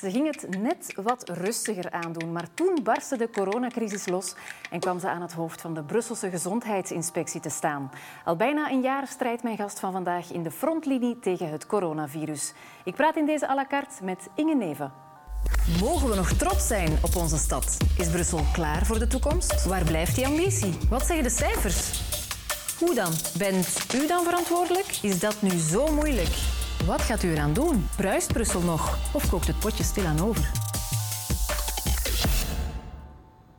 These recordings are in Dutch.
Ze ging het net wat rustiger aandoen, maar toen barstte de coronacrisis los en kwam ze aan het hoofd van de Brusselse Gezondheidsinspectie te staan. Al bijna een jaar strijdt mijn gast van vandaag in de frontlinie tegen het coronavirus. Ik praat in deze à la carte met Inge Neven. Mogen we nog trots zijn op onze stad? Is Brussel klaar voor de toekomst? Waar blijft die ambitie? Wat zeggen de cijfers? Hoe dan? Bent u dan verantwoordelijk? Is dat nu zo moeilijk? Wat gaat u eraan doen? Bruist Brussel nog? Of kookt het potje stilaan over?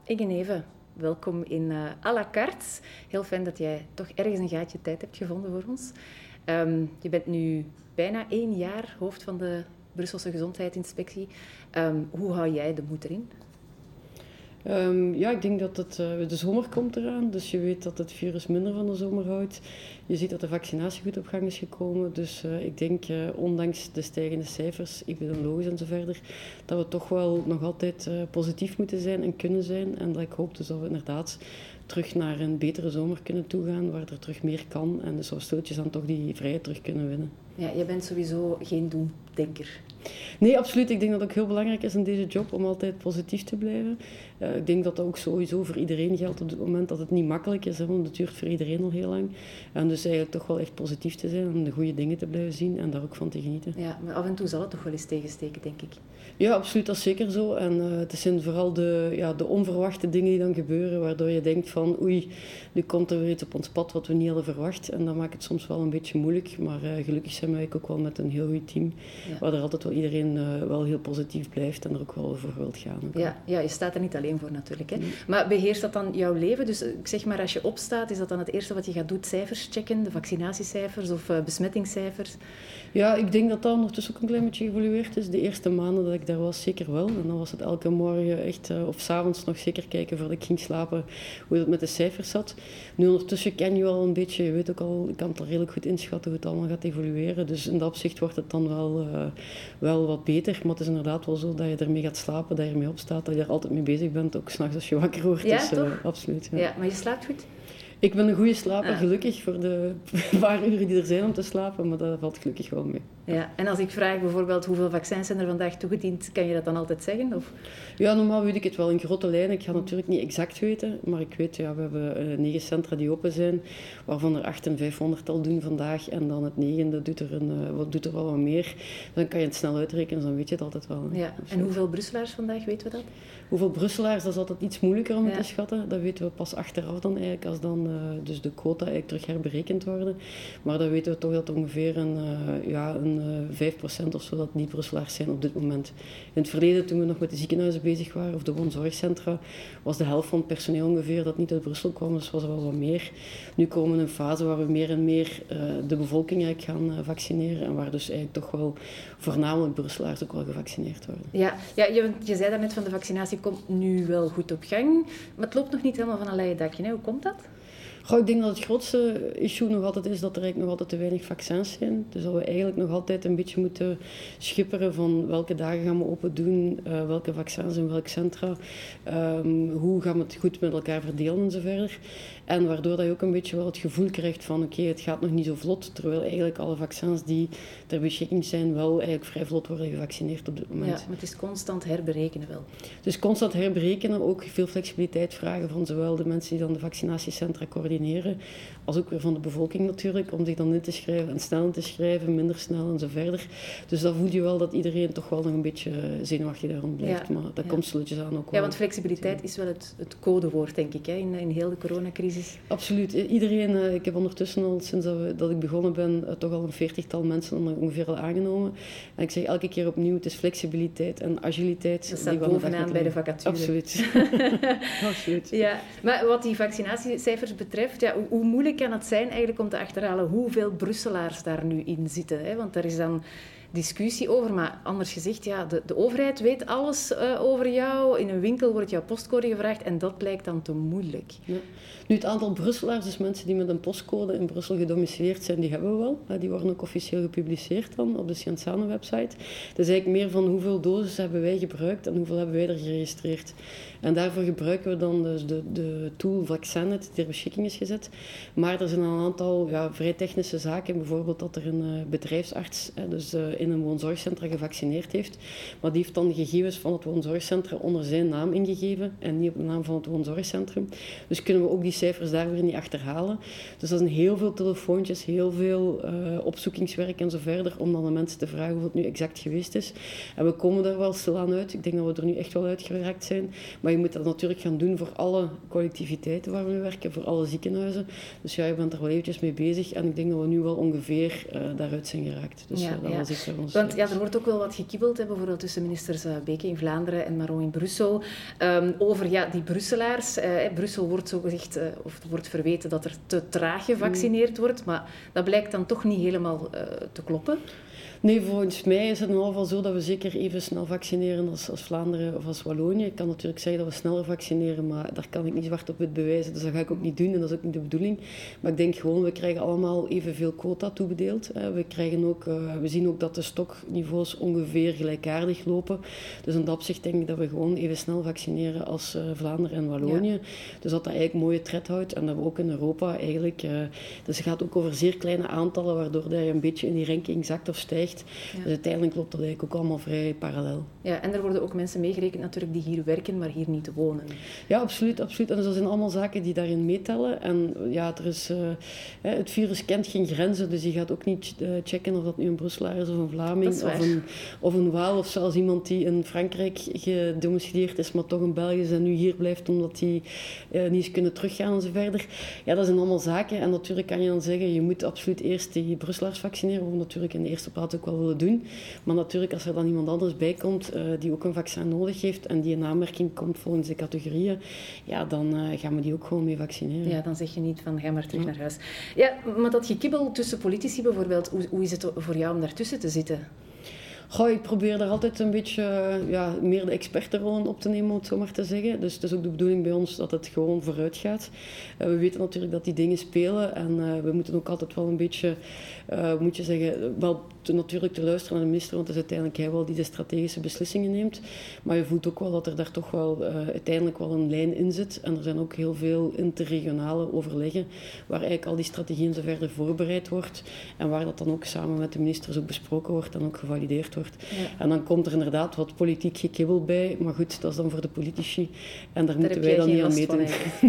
Inge welkom in uh, à la carte. Heel fijn dat jij toch ergens een gaatje tijd hebt gevonden voor ons. Um, je bent nu bijna één jaar hoofd van de Brusselse Gezondheidsinspectie. Um, hoe hou jij de moed erin? Um, ja, ik denk dat het, uh, de zomer komt eraan, dus je weet dat het virus minder van de zomer houdt. Je ziet dat de vaccinatie goed op gang is gekomen, dus uh, ik denk, uh, ondanks de stijgende cijfers, epidemiologisch en zo verder, dat we toch wel nog altijd positief moeten zijn en kunnen zijn. En dat ik hoop dus dat we inderdaad terug naar een betere zomer kunnen toegaan, waar er terug meer kan en dus zo stootjes dan toch die vrijheid terug kunnen winnen. Ja, je bent sowieso geen doemdenker. Nee, absoluut. Ik denk dat het ook heel belangrijk is in deze job om altijd positief te blijven. Uh, ik denk dat dat ook sowieso voor iedereen geldt op het moment dat het niet makkelijk is, hè, want het duurt voor iedereen al heel lang. En dus eigenlijk toch wel echt positief te zijn om de goede dingen te blijven zien en daar ook van te genieten. Ja, maar af en toe zal het toch wel eens tegensteken, denk ik. Ja, absoluut. Dat is zeker zo. En uh, het zijn vooral de, ja, de onverwachte dingen die dan gebeuren, waardoor je denkt van oei, nu komt er weer iets op ons pad wat we niet hadden verwacht. En dat maakt het soms wel een beetje moeilijk. Maar uh, gelukkig zijn wij ook wel met een heel goed team, ja. waar er altijd wel iedereen uh, wel heel positief blijft en er ook wel voor wilt gaan. Ja, ja, je staat er niet alleen voor natuurlijk. Hè. Maar beheerst dat dan jouw leven? Dus ik zeg maar, als je opstaat, is dat dan het eerste wat je gaat doen? Cijfers checken, de vaccinatiecijfers of besmettingscijfers? Ja, ik denk dat dat ondertussen ook een klein beetje geëvolueerd is. De eerste maanden dat ik daar was, zeker wel. En dan was het elke morgen echt, uh, of s'avonds nog zeker kijken voordat ik ging slapen, hoe met de cijfers zat. Nu ondertussen ken je al een beetje, je weet ook al, ik kan het al redelijk goed inschatten hoe het allemaal gaat evolueren. Dus in dat opzicht wordt het dan wel, uh, wel wat beter. Maar het is inderdaad wel zo dat je ermee gaat slapen, dat je ermee opstaat, dat je er altijd mee bezig bent, ook s'nachts als je wakker wordt. Ja, dus, uh, absoluut. Ja. ja, maar je slaapt goed? Ik ben een goede slaper, ah. gelukkig, voor de paar uren die er zijn om te slapen, maar dat valt gelukkig wel mee. Ja, en als ik vraag bijvoorbeeld hoeveel vaccins zijn er vandaag toegediend, kan je dat dan altijd zeggen? Of? Ja, normaal weet ik het wel in grote lijnen. Ik ga natuurlijk niet exact weten, maar ik weet, ja, we hebben uh, negen centra die open zijn, waarvan er acht en vijfhonderd al doen vandaag, en dan het negende doet er, een, uh, wat, doet er wel wat meer. Dan kan je het snel uitrekenen, dan weet je het altijd wel. Ja. En hoeveel Brusselaars vandaag, weten we dat? Hoeveel Brusselaars, dat is altijd iets moeilijker om ja. te schatten. Dat weten we pas achteraf dan eigenlijk, als dan uh, dus de quota eigenlijk terug herberekend worden. Maar dan weten we toch dat ongeveer een, ja, een uh, 5% of zo dat niet Brusselaars zijn op dit moment. In het verleden, toen we nog met de ziekenhuizen bezig waren, of de woonzorgcentra, was de helft van het personeel ongeveer dat niet uit Brussel kwam, dus was er wel wat meer. Nu komen we in een fase waar we meer en meer de bevolking eigenlijk gaan vaccineren en waar dus eigenlijk toch wel voornamelijk Brusselaars ook wel gevaccineerd worden. Ja, ja je, je zei daarnet van de vaccinatie komt nu wel goed op gang, maar het loopt nog niet helemaal van een leien dakje. Hè? Hoe komt dat? Goh, ik denk dat het grootste issue nog altijd is dat er eigenlijk nog altijd te weinig vaccins zijn. Dus dat we eigenlijk nog altijd een beetje moeten schipperen van welke dagen gaan we open doen, uh, welke vaccins in welk centra, um, hoe gaan we het goed met elkaar verdelen en zo verder. En waardoor dat je ook een beetje wel het gevoel krijgt van oké, okay, het gaat nog niet zo vlot. Terwijl eigenlijk alle vaccins die ter beschikking zijn wel eigenlijk vrij vlot worden gevaccineerd op dit moment. Ja, maar het is constant herberekenen wel. Dus constant herberekenen, ook veel flexibiliteit vragen van zowel de mensen die dan de vaccinatiecentra coördineren, als ook weer van de bevolking natuurlijk, om zich dan in te schrijven en snel in te schrijven, minder snel en zo verder. Dus dan voel je wel dat iedereen toch wel nog een beetje zenuwachtig daarom blijft. Ja, maar dat ja. komt stilletjes aan ook wel. Ja, want flexibiliteit is wel het, het codewoord, denk ik, hè, in, in heel de coronacrisis. Absoluut. Iedereen, uh, ik heb ondertussen al, sinds dat, we, dat ik begonnen ben, uh, toch al een veertigtal mensen ongeveer al aangenomen. En ik zeg elke keer opnieuw, het is flexibiliteit en agiliteit. Dat staat bovenaan bij de vacature. Absoluut. Absoluut. Ja, maar wat die vaccinatiecijfers betreft, ja, hoe, moeilijk kan het zijn eigenlijk om te achterhalen hoeveel Brusselaars daar nu in zitten? Hè? Want er is dan discussie over. Maar anders gezegd, ja, de, de overheid weet alles uh, over jou. In een winkel wordt jouw postcode gevraagd en dat lijkt dan te moeilijk. Ja. Nu, het aantal Brusselaars, dus mensen die met een postcode in Brussel gedomicileerd zijn, die hebben we wel. Die worden ook officieel gepubliceerd dan op de Scienzane-website. Dat is eigenlijk meer van hoeveel doses hebben wij gebruikt en hoeveel hebben wij er geregistreerd. En daarvoor gebruiken we dan dus de, de tool Vaccinet die ter beschikking is gezet. Maar er zijn een aantal vrij technische zaken, bijvoorbeeld dat er een uh, bedrijfsarts, dus in een woonzorgcentrum gevaccineerd heeft. Maar die heeft dan de gegevens van het woonzorgcentrum onder zijn naam ingegeven en niet op de naam van het woonzorgcentrum. Dus kunnen we ook die cijfers daar weer niet achterhalen. Dus dat zijn heel veel telefoontjes, heel veel uh, opzoekingswerk en zo verder, om dan de mensen te vragen hoe het nu exact geweest is. En we komen daar wel stilaan uit. Ik denk dat we er nu echt wel uitgeraakt zijn. Maar je moet dat natuurlijk gaan doen voor alle collectiviteiten waar we werken, voor alle ziekenhuizen. Dus ja, je bent er wel eventjes mee bezig. En ik denk dat we nu wel ongeveer uh, daaruit zijn geraakt. Dus ja, dat was echt Want ja, er wordt ook wel wat gekibbeld, hè, bijvoorbeeld tussen ministers uh, Beke in Vlaanderen en Maron in Brussel, um, over ja, die Brusselaars. Uh, Brussel wordt zo gezegd, of wordt verweten dat er te traag gevaccineerd wordt. Maar dat blijkt dan toch niet helemaal te kloppen. Nee, volgens mij is het in ieder geval zo dat we zeker even snel vaccineren als, als Vlaanderen of als Wallonië. Ik kan natuurlijk zeggen dat we sneller vaccineren, maar daar kan ik niet zwart op wit bewijzen. Dus dat ga ik ook niet doen en dat is ook niet de bedoeling. Maar ik denk gewoon, we krijgen allemaal evenveel quota toebedeeld. We, krijgen ook, eh, we zien ook dat de stokniveaus ongeveer gelijkaardig lopen. Dus in dat opzicht denk ik dat we gewoon even snel vaccineren als uh, Vlaanderen en Wallonië. Dus dat dat eigenlijk mooie tred houdt en dat we ook in Europa eigenlijk... Dus het gaat ook over zeer kleine aantallen, waardoor dat je een beetje in die ranking zakt of stijgt. Dus uiteindelijk loopt dat eigenlijk ook allemaal vrij parallel. Ja, en er worden ook mensen meegerekend natuurlijk die hier werken, maar hier niet wonen. Ja, absoluut. absoluut. En dat zijn allemaal zaken die daarin meetellen. En ja, er is, uh, het virus kent geen grenzen, dus je gaat ook niet uh, checken of dat nu een Brusselaar is of een Vlaming of een, of een Waal of zelfs iemand die in Frankrijk gedomicileerd is, maar toch in België is en nu hier blijft omdat hij uh, niet eens kunnen teruggaan en zo verder. Ja, dat zijn allemaal zaken. En natuurlijk kan je dan zeggen, je moet absoluut eerst die Brusselaars vaccineren, we natuurlijk in de eerste plaats ook wel willen doen. Maar natuurlijk, als er dan iemand anders bij komt uh, die ook een vaccin nodig heeft en die in aanmerking komt volgens de categorieën, ja, dan uh, gaan we die ook gewoon mee vaccineren. Ja, dan zeg je niet van ga maar terug naar huis. Ja, maar dat gekibbel tussen politici bijvoorbeeld, hoe, hoe is het voor jou om daartussen te zitten? Goh, ik probeer daar altijd een beetje ja, meer de expertenrol op te nemen, om het zo maar te zeggen. Dus het is ook de bedoeling bij ons dat het gewoon vooruit gaat. Uh, we weten natuurlijk dat die dingen spelen en uh, we moeten ook altijd wel een beetje, uh, moet je zeggen, wel te, natuurlijk te luisteren naar de minister, want het is uiteindelijk hij wel die de strategische beslissingen neemt. Maar je voelt ook wel dat er daar toch wel uiteindelijk wel een lijn in zit. En er zijn ook heel veel interregionale overleggen, waar eigenlijk al die strategieën zo verder voorbereid wordt. En waar dat dan ook samen met de ministers ook besproken wordt en ook gevalideerd wordt. En dan komt er inderdaad wat politiek gekibbel bij, maar goed, dat is dan voor de politici. En daar, moeten wij dan niet aan meten.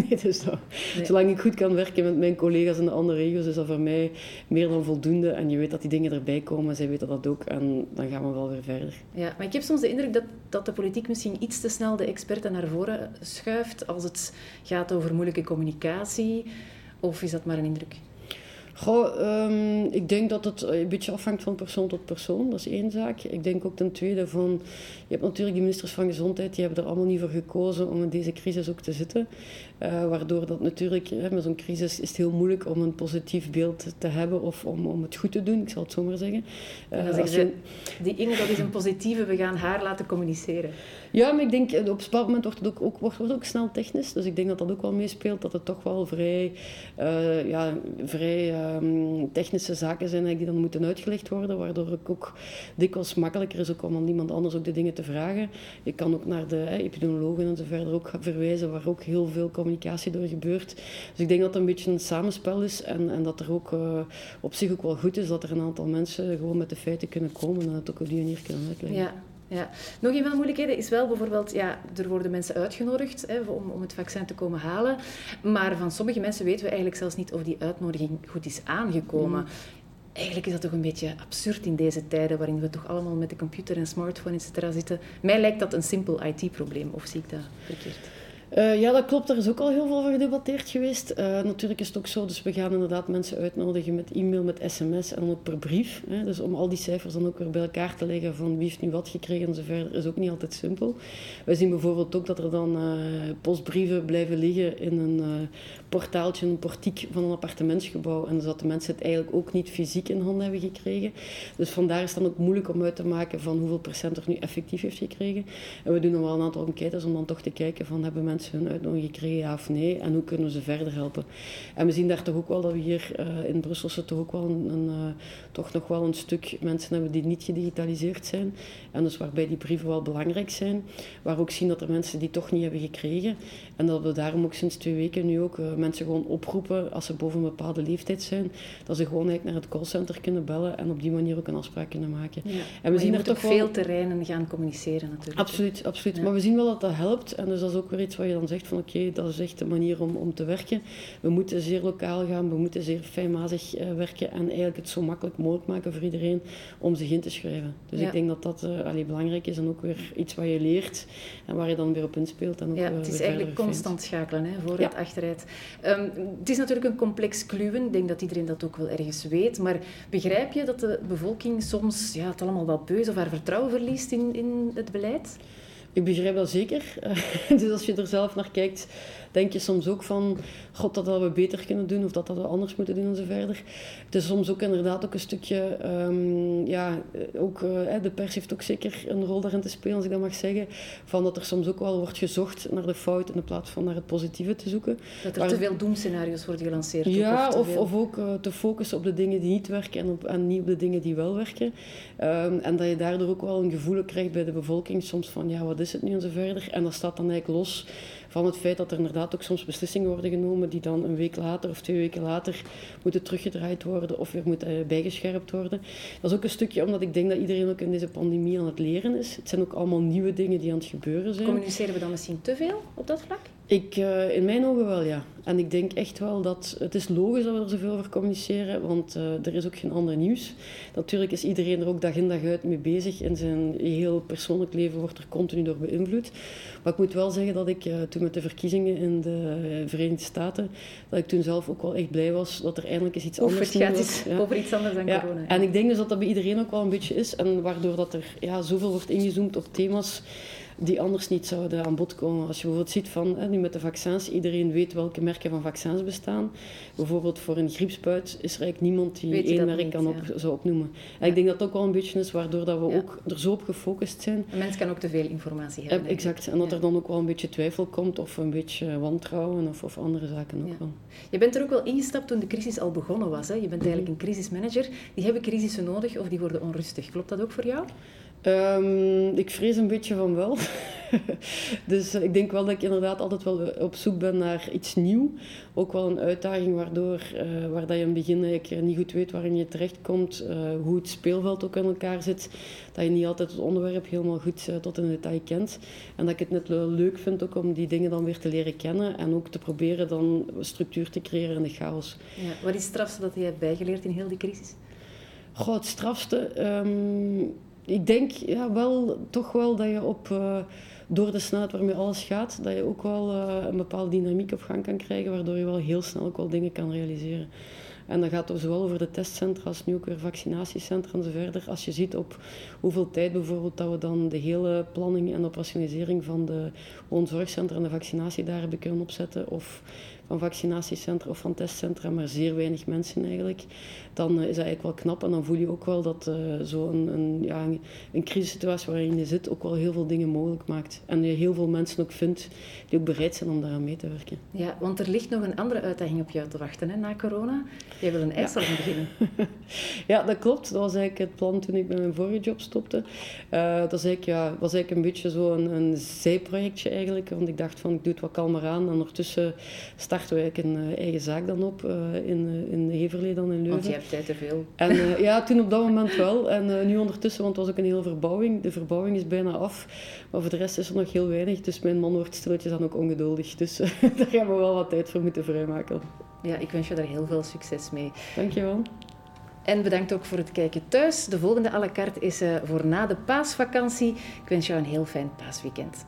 nee, dus dat, Zolang ik goed kan werken met mijn collega's in de andere regio's, is dat voor mij meer dan voldoende. En je weet dat die dingen erbij komen, zij weten dat ook. En dan gaan we wel weer verder. Ja, maar ik heb soms de indruk dat, dat de politiek misschien iets te snel de experten naar voren schuift als het gaat over moeilijke communicatie. Of is dat maar een indruk? Goh, um, ik denk dat het een beetje afhangt van persoon tot persoon. Dat is één zaak. Ik denk ook ten tweede van... Je hebt natuurlijk de ministers van Gezondheid, die hebben er allemaal niet voor gekozen om in deze crisis ook te zitten. Uh, waardoor dat natuurlijk, hè, met zo'n crisis is het heel moeilijk om een positief beeld te hebben of om, om het goed te doen, ik zal het zo maar zeggen. Uh, dan zeggen ze, die Inge, dat is een positieve, we gaan haar laten communiceren. Ja, maar ik denk, op een bepaald moment wordt het ook, ook, wordt, wordt ook snel technisch. Dus ik denk dat dat ook wel meespeelt, dat het toch wel vrij, uh, ja, vrij um, technische zaken zijn die dan moeten uitgelegd worden, waardoor ik ook dikwijls makkelijker is om aan iemand anders ook de dingen te vragen. Je kan ook naar de epidemiologen en zo verder ook verwijzen, waar ook heel veel communicatie door gebeurt. Dus ik denk dat het een beetje een samenspel is en, en dat er ook uh, op zich ook wel goed is dat er een aantal mensen gewoon met de feiten kunnen komen en het ook op die manier kunnen uitleggen. Ja. Ja. Nog een van de moeilijkheden is wel bijvoorbeeld, ja, er worden mensen uitgenodigd hè, om, om het vaccin te komen halen. Maar van sommige mensen weten we eigenlijk zelfs niet of die uitnodiging goed is aangekomen. Mm. Eigenlijk is dat toch een beetje absurd in deze tijden waarin we toch allemaal met de computer en smartphone etc. zitten. Mij lijkt dat een simpel IT-probleem, of zie ik dat verkeerd? Uh, ja, dat klopt. Er is ook al heel veel over gedebatteerd geweest. Uh, natuurlijk is het ook zo, dus we gaan inderdaad mensen uitnodigen met e-mail, met sms en ook per brief. Hè. Dus om al die cijfers dan ook weer bij elkaar te leggen van wie heeft nu wat gekregen en zo verder, is ook niet altijd simpel. Wij zien bijvoorbeeld ook dat er dan uh, postbrieven blijven liggen in een portaaltje, een portiek van een appartementsgebouw. En dus dat de mensen het eigenlijk ook niet fysiek in handen hebben gekregen. Dus vandaar is het dan ook moeilijk om uit te maken van hoeveel procent er nu effectief heeft gekregen. En we doen dan wel een aantal enquêtes om dan toch te kijken van hebben mensen mensen hun uitnodiging gekregen, ja of nee? En hoe kunnen we ze verder helpen? En we zien daar toch ook wel dat we hier uh, in Brusselse toch ook wel een, een uh, toch nog wel een stuk mensen hebben die niet gedigitaliseerd zijn. En dus waarbij die brieven wel belangrijk zijn. Waar we ook zien dat er mensen die toch niet hebben gekregen. En dat we daarom ook sinds twee weken nu ook uh, mensen gewoon oproepen als ze boven een bepaalde leeftijd zijn. Dat ze gewoon eigenlijk naar het callcenter kunnen bellen en op die manier ook een afspraak kunnen maken. Ja. En we zien er toch wel... veel terreinen gaan communiceren natuurlijk. Absoluut, absoluut. Ja. Maar we zien wel dat dat helpt. En dus dat is ook weer iets wat je dan zegt van oké, dat is echt de manier om, om te werken. We moeten zeer lokaal gaan, we moeten zeer fijnmazig uh, werken en eigenlijk het zo makkelijk mogelijk maken voor iedereen om zich in te schrijven. Dus ik denk dat dat uh, allee, belangrijk is en ook weer iets wat je leert en waar je dan weer op inspeelt. En ook, ja, het is eigenlijk constant schakelen, hè, vooruit, ja. achteruit. Um, het is natuurlijk een complex kluwen. Ik denk dat iedereen dat ook wel ergens weet. Maar begrijp je dat de bevolking soms ja, het allemaal wel beu of haar vertrouwen verliest in, in het beleid? Ik begrijp dat zeker. dus als je er zelf naar kijkt, denk je soms ook van, god, dat hadden we beter kunnen doen of dat hadden we anders moeten doen en zo verder. Het is soms ook inderdaad ook een stukje, um, ja, ook, uh, de pers heeft ook zeker een rol daarin te spelen, als ik dat mag zeggen, van dat er soms ook wel wordt gezocht naar de fout in plaats van naar het positieve te zoeken. Dat er te veel doemscenario's worden gelanceerd. Ja, of, of, of, ook uh, te focussen op de dingen die niet werken en, op, en niet op de dingen die wel werken. Um, en dat je daardoor ook wel een gevoel krijgt bij de bevolking soms van, ja, wat is het nu en zo verder. En dat staat dan eigenlijk los van het feit dat er inderdaad ook soms beslissingen worden genomen die dan een week later of twee weken later moeten teruggedraaid worden of weer moeten uh, bijgescherpt worden. Dat is ook een stukje omdat ik denk dat iedereen ook in deze pandemie aan het leren is. Het zijn ook allemaal nieuwe dingen die aan het gebeuren zijn. Communiceren we dan misschien te veel op dat vlak? Ik, uh, in mijn ogen wel, ja. En ik denk echt wel dat het is logisch dat we er zoveel over communiceren, want uh, er is ook geen ander nieuws. Natuurlijk is iedereen er ook dag in dag uit mee bezig. In zijn heel persoonlijk leven wordt er continu door beïnvloed. Maar ik moet wel zeggen dat ik uh, toen met de verkiezingen in de Verenigde Staten, dat ik toen zelf ook wel echt blij was dat er eindelijk eens iets anders het gaat ja. over iets anders dan ja. corona. En ik denk dus dat dat bij iedereen ook wel een beetje is. En waardoor dat er ja, zoveel wordt ingezoomd op thema's die anders niet zouden aan bod komen. Als je bijvoorbeeld ziet van, hè, nu met de vaccins, iedereen weet welke merken van vaccins bestaan. Bijvoorbeeld voor een griepspuit is er eigenlijk niemand die één merk niet, kan op, ja. zou opnoemen. En ik denk dat dat ook wel een beetje is waardoor dat we ook er zo op gefocust zijn. Een mens kan ook te veel informatie hebben. Ja, exact. En dat er dan ook wel een beetje twijfel komt of een beetje wantrouwen of, of andere zaken ook wel. Je bent er ook wel ingestapt toen de crisis al begonnen was. Hè? Je bent eigenlijk een crisismanager. Die hebben crisissen nodig of die worden onrustig. Klopt dat ook voor jou? Um, ik vrees een beetje van wel. dus uh, ik denk wel dat ik inderdaad altijd wel op zoek ben naar iets nieuw. Ook wel een uitdaging waardoor, uh, waar dat je in het begin eigenlijk niet goed weet waarin je terechtkomt. Uh, hoe het speelveld ook in elkaar zit. Dat je niet altijd het onderwerp helemaal goed tot in detail kent. En dat ik het net wel leuk vind ook om die dingen dan weer te leren kennen. En ook te proberen dan structuur te creëren in de chaos. Ja, wat is het strafste dat je hebt bijgeleerd in heel die crisis? Goh, het strafste... Um, ik denk ja, wel, toch wel dat je op, uh, door de snelheid waarmee alles gaat, dat je ook wel uh, een bepaalde dynamiek op gang kan krijgen, waardoor je wel heel snel ook wel dingen kan realiseren. En dat gaat zowel over de testcentra als nu ook weer vaccinatiecentra en zo verder. Als je ziet op hoeveel tijd bijvoorbeeld dat we dan de hele planning en operationalisering van de woonzorgcentra en de vaccinatie daar hebben kunnen opzetten, of van vaccinatiecentra of van testcentra, maar zeer weinig mensen eigenlijk, dan uh, is dat eigenlijk wel knap. En dan voel je ook wel dat uh, zo'n een, ja, een, een crisissituatie waarin je zit ook wel heel veel dingen mogelijk maakt. En je heel veel mensen ook vindt die ook bereid zijn om daaraan mee te werken. Ja, want er ligt nog een andere uitdaging op jou te wachten hè, na corona. Jij wil een ijssalon ja. beginnen. ja, dat klopt. Dat was eigenlijk het plan toen ik met mijn vorige job stopte. Uh, dat was eigenlijk, ja, was eigenlijk een beetje zo een, een zijprojectje eigenlijk. Want ik dacht van, ik doe het wat kalmer aan. En ondertussen starten we eigenlijk een uh, eigen zaak dan op uh, in, in Heverlee dan in Leuven. Want je hebt tijd te veel. En ja, toen op dat moment wel. En nu ondertussen, want het was ook een hele verbouwing. De verbouwing is bijna af. Maar voor de rest is er nog heel weinig. Dus mijn man wordt stilletjes dan ook ongeduldig. Dus daar gaan we wel wat tijd voor moeten vrijmaken. Ja, ik wens je daar heel veel succes mee. Dankjewel. En bedankt ook voor het kijken thuis. De volgende à la carte is voor na de paasvakantie. Ik wens jou een heel fijn paasweekend.